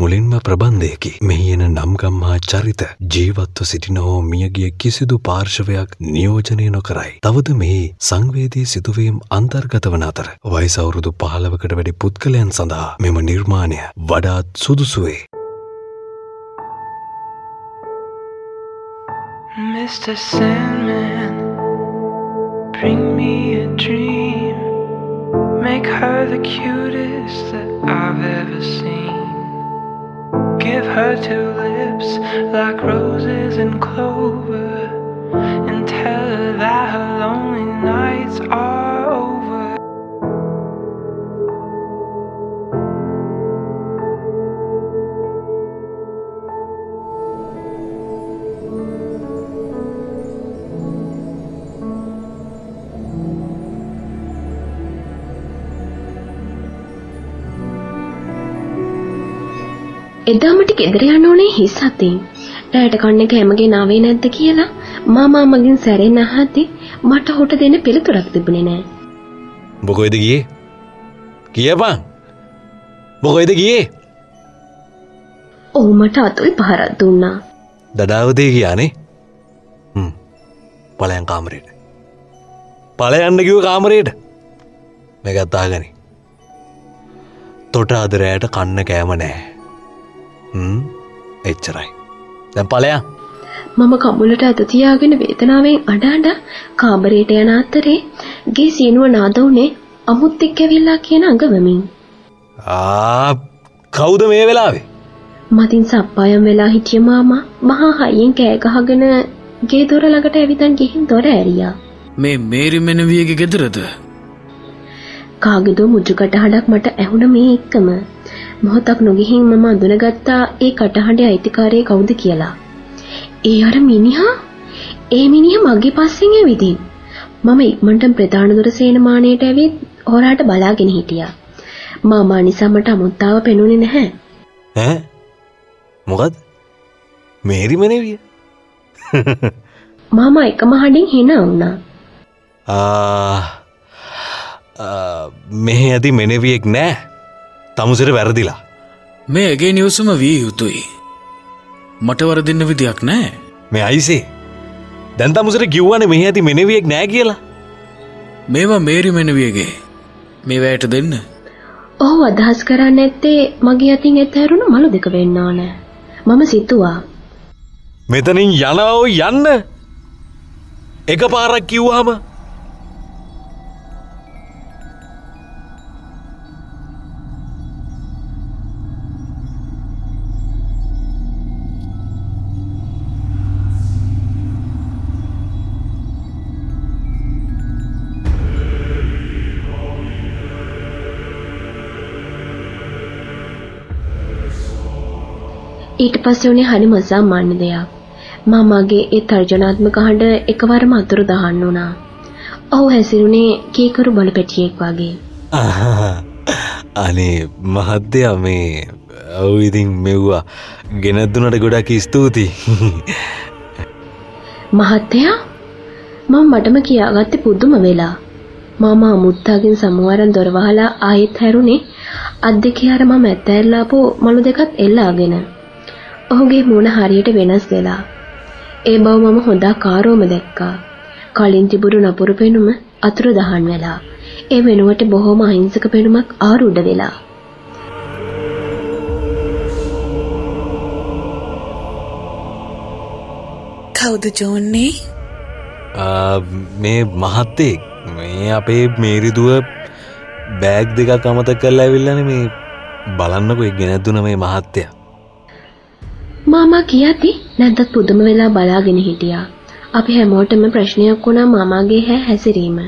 මුලින්ම ප්‍රබන්ධයකි මෙහි එන නම්ගම්හා චරිත ජීවත්ව සිටින හෝ මියගිය කිසිදු පාර්ශවයක් නියෝජනය නොකරයි. තවද මෙහි සංවේදී සිදුවීම් අන්තර්ගත වන අතර. වයිසවුරුදු පහලවකට වැඩි පුද්ගලයන් සඳහා මෙම නිර්මාණය වඩාත් සුදුසුවේ. Mr. Sandman, bring me a dream. Make her the cutest that I've ever seen. Her two lips like roses and clover. එදාමට ගෙදර යන්න ඕනේ හිස් අතින්. රැයට කන්න කැමගේ නාවේ නැද්ද කියලා මාමා මගෙන් සැරෙන් අහද්දි මට හොට දෙන්න පිළිතුරක් තිබුණේ නෑ. බොකොයිද ගියේ? කියපන්. බොකොයිද ගියේ? ඔහු මට අතුයි පහරක් දුන්නා. දඩාවදේ කියානේ පලයන් කාමරයට පලයන්න කිව කාමරයට මෙගත්තාගනි තොට අදරෑට කන්න කෑම නෑ එච්චරයි. දැන් පලයා මම කමුලට අත තියාගෙන වේදනාවෙන් අඩාඩ කාමරයට යන අතරේ ගේ සීනුව නාද වුනේ අමුත් එක්ක ඇවිල්ලා කියන අඟවමින්. ආ කවුද මේ වෙලාවේ? මතින් සප්පායම් වෙලා හිටිය මාමා මහා හයියෙන් කෑ ගහගෙන ගේ දොර ළඟට ඇවිදන් ගිහින් දොර ඇරියා. මේ මේරි මෙනවියගේ ගෙදරද? කාගෙදෝ මුජු කටහඬක් මට ඇහුණ මේ එක්කම මොහොතක් නොගිහින් මම අඳුනගත්තා ඒ කටහඬේ අයිතිකාරය කවුද කියලා. ඒ අර මිනිහා ඒ මිනිහ මගේ පස්සෙන් ඇවිදින්. මම ඉක්මනට ප්‍රධාන දොර සේනමානයට ඇවිත් හොරාට බලාගෙන හිටියා. මාමා නිසා මට අමුත්තාව පෙනුනේ නැහැ. ඈ මොකද මේරි මනවිය මාමා එකම හඬින් හිනා වුණා. මෙහෙ ඇති මෙනවියෙක් නෑ තමුසර වැරදිලා. මේ ඇගේ නිවසම විය යුතුයි. මට වරදින්න විදියක් නෑ. මේ අයිසේ දැන් තමුසර කිව්වන මෙහ ඇති මෙනවියෙක් නෑ කියලා? මේවා මේරි මෙනවියගේ. මේ වැයට දෙන්න. ඔහු අදහස් කරන්න ඇත්තේ මගේ අතින් එතැරුණු මළු දෙක වෙන්න ඕන. මම සිතුවා. මෙතනින් යනව යන්න. එක පාරක් කිව්වාම ඊට පස්සේ උනේ හරි මසාමාන්‍ය දෙයක්. මාමාගේ ඒ තර්ජනාත්මක හඬ එකවරම අතුරු දහන්න වුණා. ඔහු හැසිරුණේ කීකරු බලපැටියෙක් වගේ. අනේ මහත්තයා මේ ඔව් ඉතින් මෙව්වා ගෙනත්දුනට ගොඩක් ස්තුතියි. මහත්තයා මම මටම කියාගත්තේ පුදුම වෙලා. මාමා මුත්තාගෙන් සමවරන් දොර වහලා ආයෙත් හැරුණේ අත් දෙකේ අර මම ඇත්තැරලාපු මළු දෙකත් එල්ලාගෙන. ඔහුගේ මූණ හරියට වෙනස් වෙලා. ඒ බව මම හොඳා කාරෝම දැක්කා. කලින් තිබුණු නපුරු පෙනුම අතුරු දහන් වෙලා. ඒ වෙනුවට බොහොම අහිංසක පෙනුමක් ආරූඪ වෙලා. කවුද ජෝන්නේ? මේ මහත්තෙක් මේ අපේ මේරිදුව බෑග් දෙකක් අමතක කරලා ඇවිල්ලානේ මේ බලන්නකෝ ඒ ගෙනත් දුන මේ මහත්තයා මාමා කියති නැද්දත් පුදුම වෙලා බලාගෙන හිටියා. අපි හැමෝටම ප්‍රශ්නයක් වුණා මාමාගේ හැ හැසිරීම.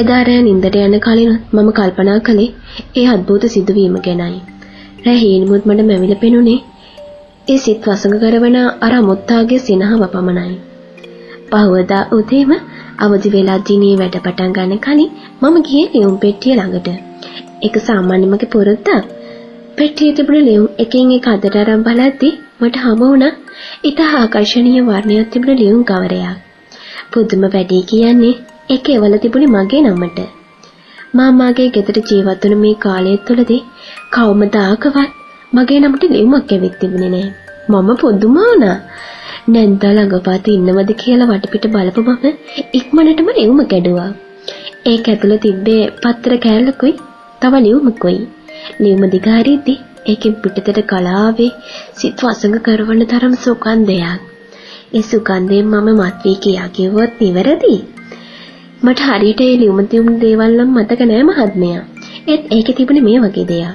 එදා රෑ නින්දට යන කලින් මම කල්පනා කළේ ඒ අද්භූත සිදුවීම ගැනයි. රෑ හීනමුත් මට මැවිල පෙනුනේ ඒ සිත් වසඟ කරවන අර අමුත්තාගේ සිනහව පමණයි. පහවදා උදේම අවදි වෙලා දිනේ වැඩ පටන් ගන්න කලින් මම ගියේ ලියුම් පෙට්ටිය ළඟට. ඒක සාමාන්‍යමගේ පුරුද්දක්. පෙට්ටියේ තිබුණ ලියුම් එකින් එක අතට අරන් බලද්දි මට හමු වුණා ඉතා ආකර්ශනීය වර්ණයක් තිබුණ ලියුම් කවරයක්. පුදුම වැඩේ කියන්නේ ඒක එවල තිබුණේ මගේ නමට. මාමාගේ ගෙදර ජීවත් වුණ මේ කාලය තුළදී කවමදාකවත් මගේ නමට ලියුමක් ඇවිත් තිබුණේ නෑ. මම පුදුම වුණා. නැන්දා ළඟපාත ඉන්නවද කියලා වටපිට බලපු මම ඉක්මනටම ලියුම කැඩුවා. ඒක ඇතුළේ තිබ්බේ පත්‍ර කෑල්ලකුයි තව ලියුමකුයි. ලියුම දිගාරිද්දි ඒකෙන් පිටතට කලාවේ සිත් වසඟ කරවන තරම් සුගන්ධයක්. ඒ සුගන්ධයෙන් මම මත් වී කියා කිව්වොත් නිවැරදි. මට හරියට ඒ ලියුම තියුණු දේවල් නම් මතක නෑ මහත්මයා. ඒත් ඒකේ තිබුණේ මේ වගේ දෙයක්.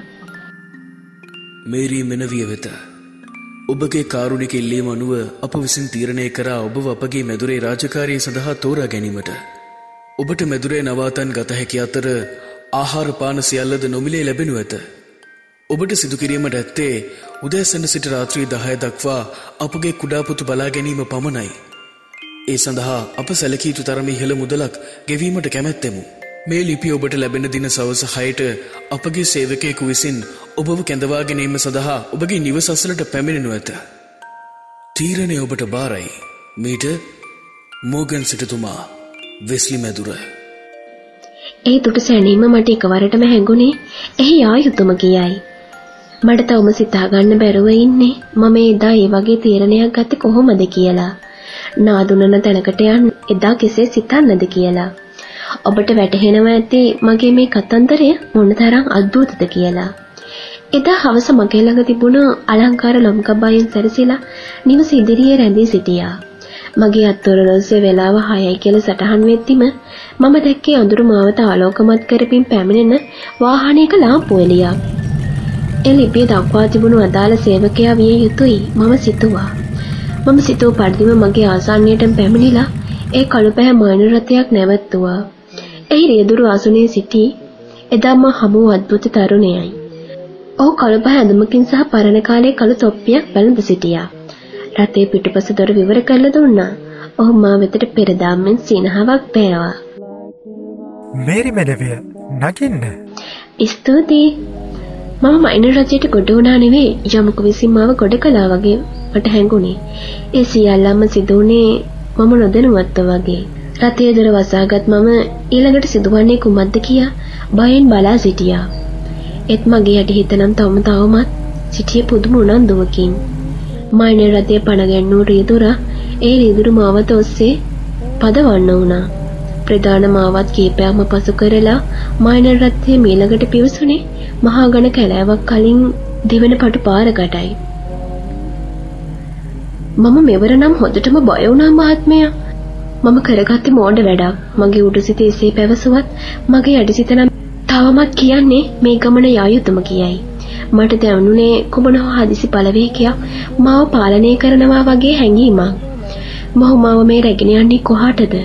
මේරී මෙනවිය වෙත. ඔබගේ කාරුණික ඉල්ලීම අනුව අප විසින් තීරණය කරා ඔබව අපගේ මැදුරේ රාජකාරී සඳහා තෝරා ගැනීමට. ඔබට මැදුරේ නවාතන් ගත හැකි අතර ආහාර පාන සියල්ලද නොමිලේ ලැබෙනු ඇත. ඔබට සිදුකිරීමට ඇත්තේ උදෑසන සිට රාත්‍රී දහය දක්වා අපගේ කුඩාපුතු බලා ගැනීම පමණයි. ඒ සඳහා අප සැලකීතු තරම ඉහළ මුදලක් ගෙවීමට කැමැත්තෙමු. මේ ලිපි ඔබට ලැබෙන දින සවස හයට අපගේ සේවකයෙකු විසින් ඔබව කැඳවා ගැනීම සඳහා ඔබගේ නිවසසලට පැමිණෙනු ඇත. තීරණය ඔබට බාරයි. මීට මෝගන් සිටතුමා වෙස්ලි මැදුර. ඒ දුටු සැනීම මට එකවරටම හැඟුණේ එහි යා යුතුම කියයි. මට තවම සිතාගන්න බැරුව ඉන්නේ මම එදා ඒ වගේ තීරණයක් ගත්තේ කොහොමද කියලා. නාදුනන තැනකට යන්න එදා කෙසේ සිතන්නද කියලා. ඔබට වැටහෙනවා ඇති මගේ මේ කතන්දරය මොනතරම් අද්භූතද කියලා. එදා හවස මගේ ළඟ තිබුණ අලංකාර ලොම්කබායෙන් සැරසිලා නිවස ඉදිරියේ රැඳී සිටියා. මගේ අත්වරලොස්සේ වෙලාව 6යි කියලා සටහන් වෙද්දිම මම දැක්කේ අඳුරු මාවත ආලෝකමත් කරමින් පැමිණෙන වාහනයක ලාම්පු එළියක්. ඒ ලිපිය දක්වා තිබුණු අදාළ සේවකයා විය යුතුයි මම සිතුවා. මම සිතූ පරිදිම මගේ ආසන්නයට පැමිණිලා ඒ කළුපැහැ මයිනර් රථයක් නැවැත්තුවා. එහි රියදුරු ආසනයේ සිටි එදා මා හමු අද්භූත තරුණයයි. ඔහු කළුපැහැ ඇඳුමකින් සහ පරණ කාලයේ කළු තොප්පියක් වැළඳ සිටියා. රථයේ පිටුපස දොර විවර කරලා දුන්නා. ඔහු මා වෙතට පෙරදාම්ෙන් සිනහවක් පෑවා. මේරි මෙනවිය නගින්න ස්තුතියි. මම මයිනර් රථයට ගොඩ වුණා නෙවෙයි යමුක විසින් මාව ගොඩ කළා වගේ මට හැඟුණේ. ඒ සියල්ලම සිදු වුණේ මම නොදැනුවත්ව වගේ. රථයේ දොර වසාගත් මම ඊළඟට සිදුවන්නේ කුමක්ද කියා බයෙන් බලා සිටියා. එත් මගේ යටි හිතනම් තවම තවමත් සිටිය පුදුම උනන්දුවකින්. මයිනර් රථයේ පණ ගැන්නූ රියදුර ඒ රියදුරු මාවත ඔස්සේ පදවන්න වුණා. ප්‍රධාන මාවත් කීපයක්ම පසු කරලා මයිනර් රථයේ මීළඟට පිවිසුනේ මහා ඝන කැලෑවක් කලින් දිවෙන පටු පාරකටයි. මම මෙවර නම් හොඳටම බය වුණා මහත්මයා. මම කරගත්තේ මෝඩ වැඩක්. මගේ උඩුසිත එසේ පැවසුවත් මගේ යටිසිත නම් තවමත් කියන්නේ මේ ගමන යා යුතුම කියයි. මට දැනුනේ කුමන හෝ හදිසි බලවේගයක් මාව පාලනය කරනවා වගේ හැඟීමක්. මොහු මාව මේ රැගෙන යන්නේ කොහාටද?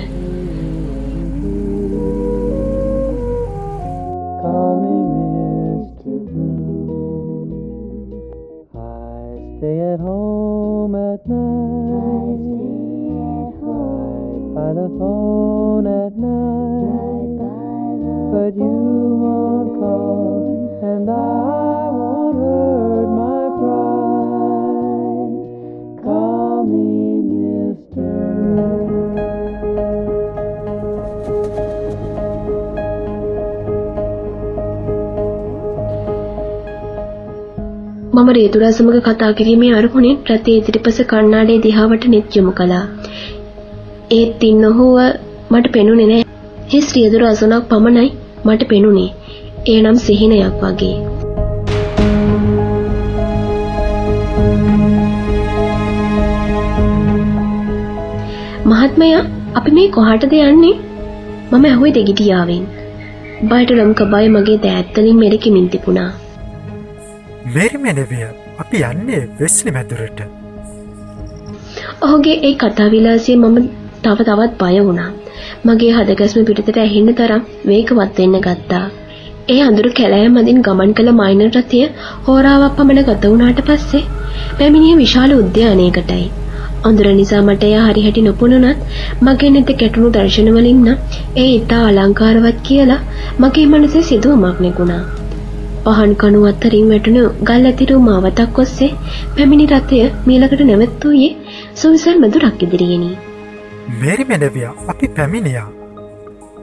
මම රේතුරා සමග කතා කිරීමේ අරමුණින් රථයේ ඉදිරිපස කණ්ණාඩියේ දිහාවට නෙත් යොමු කළා. ඒත් ඉන්න ඔහුව මට පෙනුනේ නෑ. හිස් රියදුර අසුනක් පමණයි මට පෙනුනේ. ඒ නම් සිහිනයක් වගේ. මහත්මයා අපි මේ කොහාටද යන්නේ? මම ඇහුවේ දෙගිඩියාවෙන්. බයට ලොම් කබාය මගේ දෑත්තලින් මෙරකිමින් තිබුණා. මේරි මෙනවිය අපි යන්නේ වෙස්ලි මැදුරට ඔහුගේ ඒ කතා විලාසය මම තව තවත් බය වුණා. මගේ හදගැස්ම පිටතට ඇහෙන්න තරම් වේගවත් වෙන්න ගත්තා. ඒ අඳුරු කැලෑ මැදින් ගමන් කළ මයිනර් රථය හෝරාවක් පමණ ගත වුණාට පස්සේ පැමිණිය විශාල උද්‍යානයකටයි. අඳුර නිසා මට එය හරිහැටි නොපුණුනත් මගේ නෙත කැටුණු දර්ශනවලින් නම් ඒ ඉතා අලංකාරවත් කියලා මගේ මනසේ සිදුවමක් නෙගුණා. පහන් කණු අත්තරින් වැටුණු ගල් ඇතිරු මාවතක් ඔස්සේ පැමිණි රථය මීලකට නැවැත්වූයේ සුවිසල් මැදුරක් ඉදිරියෙනි. මේරි මෙනවිය අපි පැමිණියා.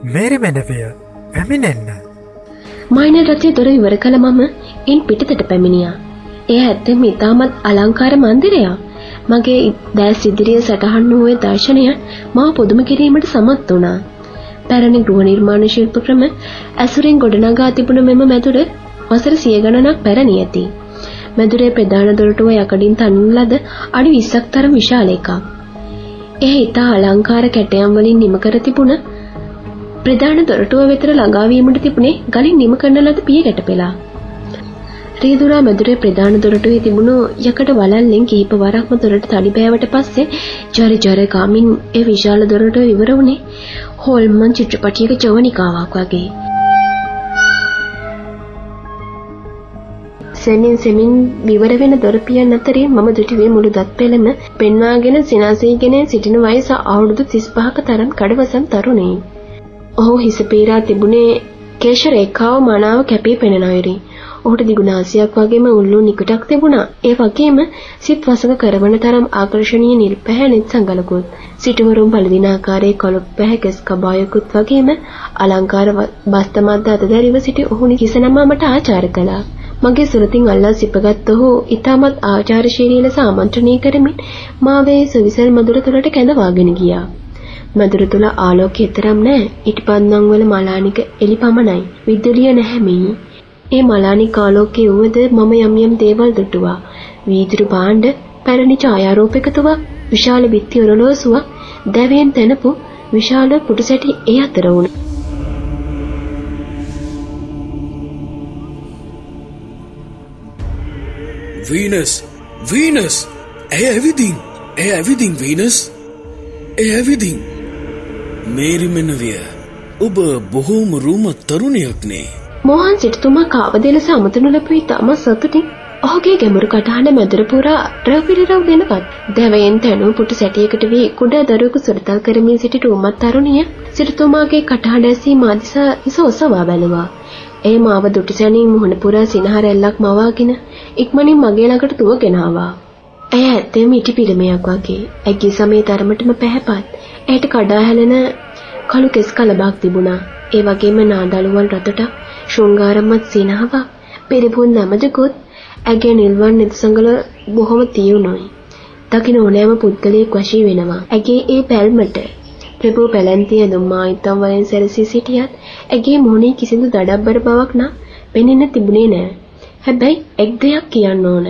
මේරි මෙනවිය පැමිණෙන්න. මයින රථය දොර ඉවර කළ මම ඉන් පිටතට පැමිණියා. එය ඇත්තෙම ඉතාමත් අලංකාර මන්දිරයක්. මගේ දැස් ඉදිරිය සටහන් වූයේ දර්ශනය මා පුදුම කිරීමට සමත් වුණා. පැරණි ගෘහ නිර්මාණ ශිල්ප ක්‍රම ඇසුරෙන් ගොඩනගා තිබුණ මෙම මැදුර වසර සිය ගණනක් පැරණි ඇති. මැදුරේ ප්‍රධාන දොරටුව යකඩින් තනින් ලද අඩි 20ක් තරම් විශාල එකක්. එය ඉතා අලංකාර කැටයම් වලින් නිම කර තිබුණ ප්‍රධාන දොරටුව වෙතට ළඟා වීමට තිබුණේ ගලින් නිම කරන ලද පිය ගැටපෙලා. රීදුරා මැදුරේ ප්‍රධාන දොරටුවේ තිබුණු යකඩ වලල්ලෙන් කීප වරක්ම දොරට තඩි බෑවට පස්සේ ජර ජර ගාමින් ඒ විශාල දොරටුව ඉවර වුණේ හෝල්මන් චිත්‍රපටියක ජවනිකාවක් වගේ. සෙමින් සෙමින් විවර වෙන දොරපියන් අතරේ මම දුටුවේ මුළු දත් පෙළම පෙන්වාගෙන සිනාසීගෙන සිටින වයස අවුරුදු 35ක තරම් කඩවසම් තරුණයෙක්. ඔහු හිස පීරා තිබුණේ කේශ රේඛාව මනාව කැපී පෙනෙන අයුරින්. ඔහුට දිගුනාසියක් වගේම උල්ලු නිකටක් තිබුණා. ඒ වගේම සිත් වසඟ කරවන තරම් ආකර්ශනීය නිල් පැහැණෙත් සංගලකුත්. සිටවරුන් පළදින ආකාරයේ කොළොප් පැහැ කෙස් කබායකුත් වගේම අලංකාර බස්තමද්ද අතදැරිව සිටි ඔහු හිසනමා මට ආචාර කළා. මගේ සුරතින් අල්ලා සිපගත් ඔහු ඉතාමත් ආචාරශීලී ලෙස ආමන්ත්‍රණය කරමින් මාවේ සුවිසල් මදුර තුළට කැඳවාගෙන ගියා. මදුර තුළ ආලෝකය තරම් නෑ ඉටිපන්දම් වල මලානික එලි පමණයි. විදුලිය නැහැ මෙහි. ඒ මලානික ආලෝකයේ උවද මම යම් යම් දේවල් දුටුවා. වීදුරු භාණ්ඩ, පැරණි ඡායාරූපකතුවක්, විශාල බිත්ති ඔරලෝසුවක්, දැවයෙන් තැනපු විශාල පුටුසැටි ඒ අතර වුණා. වීනස් වීනස් ඇය ඇවිදින් ඇය ඇවිදින් වීනස් ඇය ඇවිදින් මේරිමෙනවිය ඔබ බොහෝම රූමත් තරුණයක්නේ මෝහන් සිටතුමා කාවදේ ලෙස අමතනු ලැබුව ඉතාම සතුටින්. ඔහුගේ ගැඹුරු කටහඬ මැදුර පුරා රැව්පිරිරව් දෙනවත් දැවයෙන් තැනූ පුටු සැටියකට වී කුඩා දරුවෙකු සුරතල් කරමින් සිටි රූමත් තරුණිය සිටතුමාගේ කටහඬ ඇසී මාදිසා හිස ඔසවා බැලුවා. ඒ මාව දුටිසැනින් මුහුණ පුරා සිනහ රැල්ලක් මවාගෙන ඉක්මනින් මගේ ළඟට තුවගෙන ආවා. ඇය ඇත්තෙම ඉටි පිළිමයක් වගේ. ඇගේ සමේ තරමටම පැහැපත්. ඇයට කඩා හැලෙන කළු කෙස් කලබක් තිබුණා. ඒ වගේම නාදළුවල් රතට ශෘංගාරමත් සිනහවක් පිරිපුන් නැමදකුත් ඇගේ නිල්වන් නෙතසඟල බොහොම තියුණුයි. දකින ඕනෑම පුද්ගලයෙක් වශී වෙනවා. ඇගේ ඒ පැල්මට ප්‍රභූ පැලැන්තිය දුම්මා ඉතම් වලින් සැරසී සිටියත් ඇගේ මුහුණේ කිසිදු දඩබ්බර බවක් නම් පෙනෙන්න තිබුණේ නෑ. හැබැයි එක් දෙයක් කියන්න ඕන.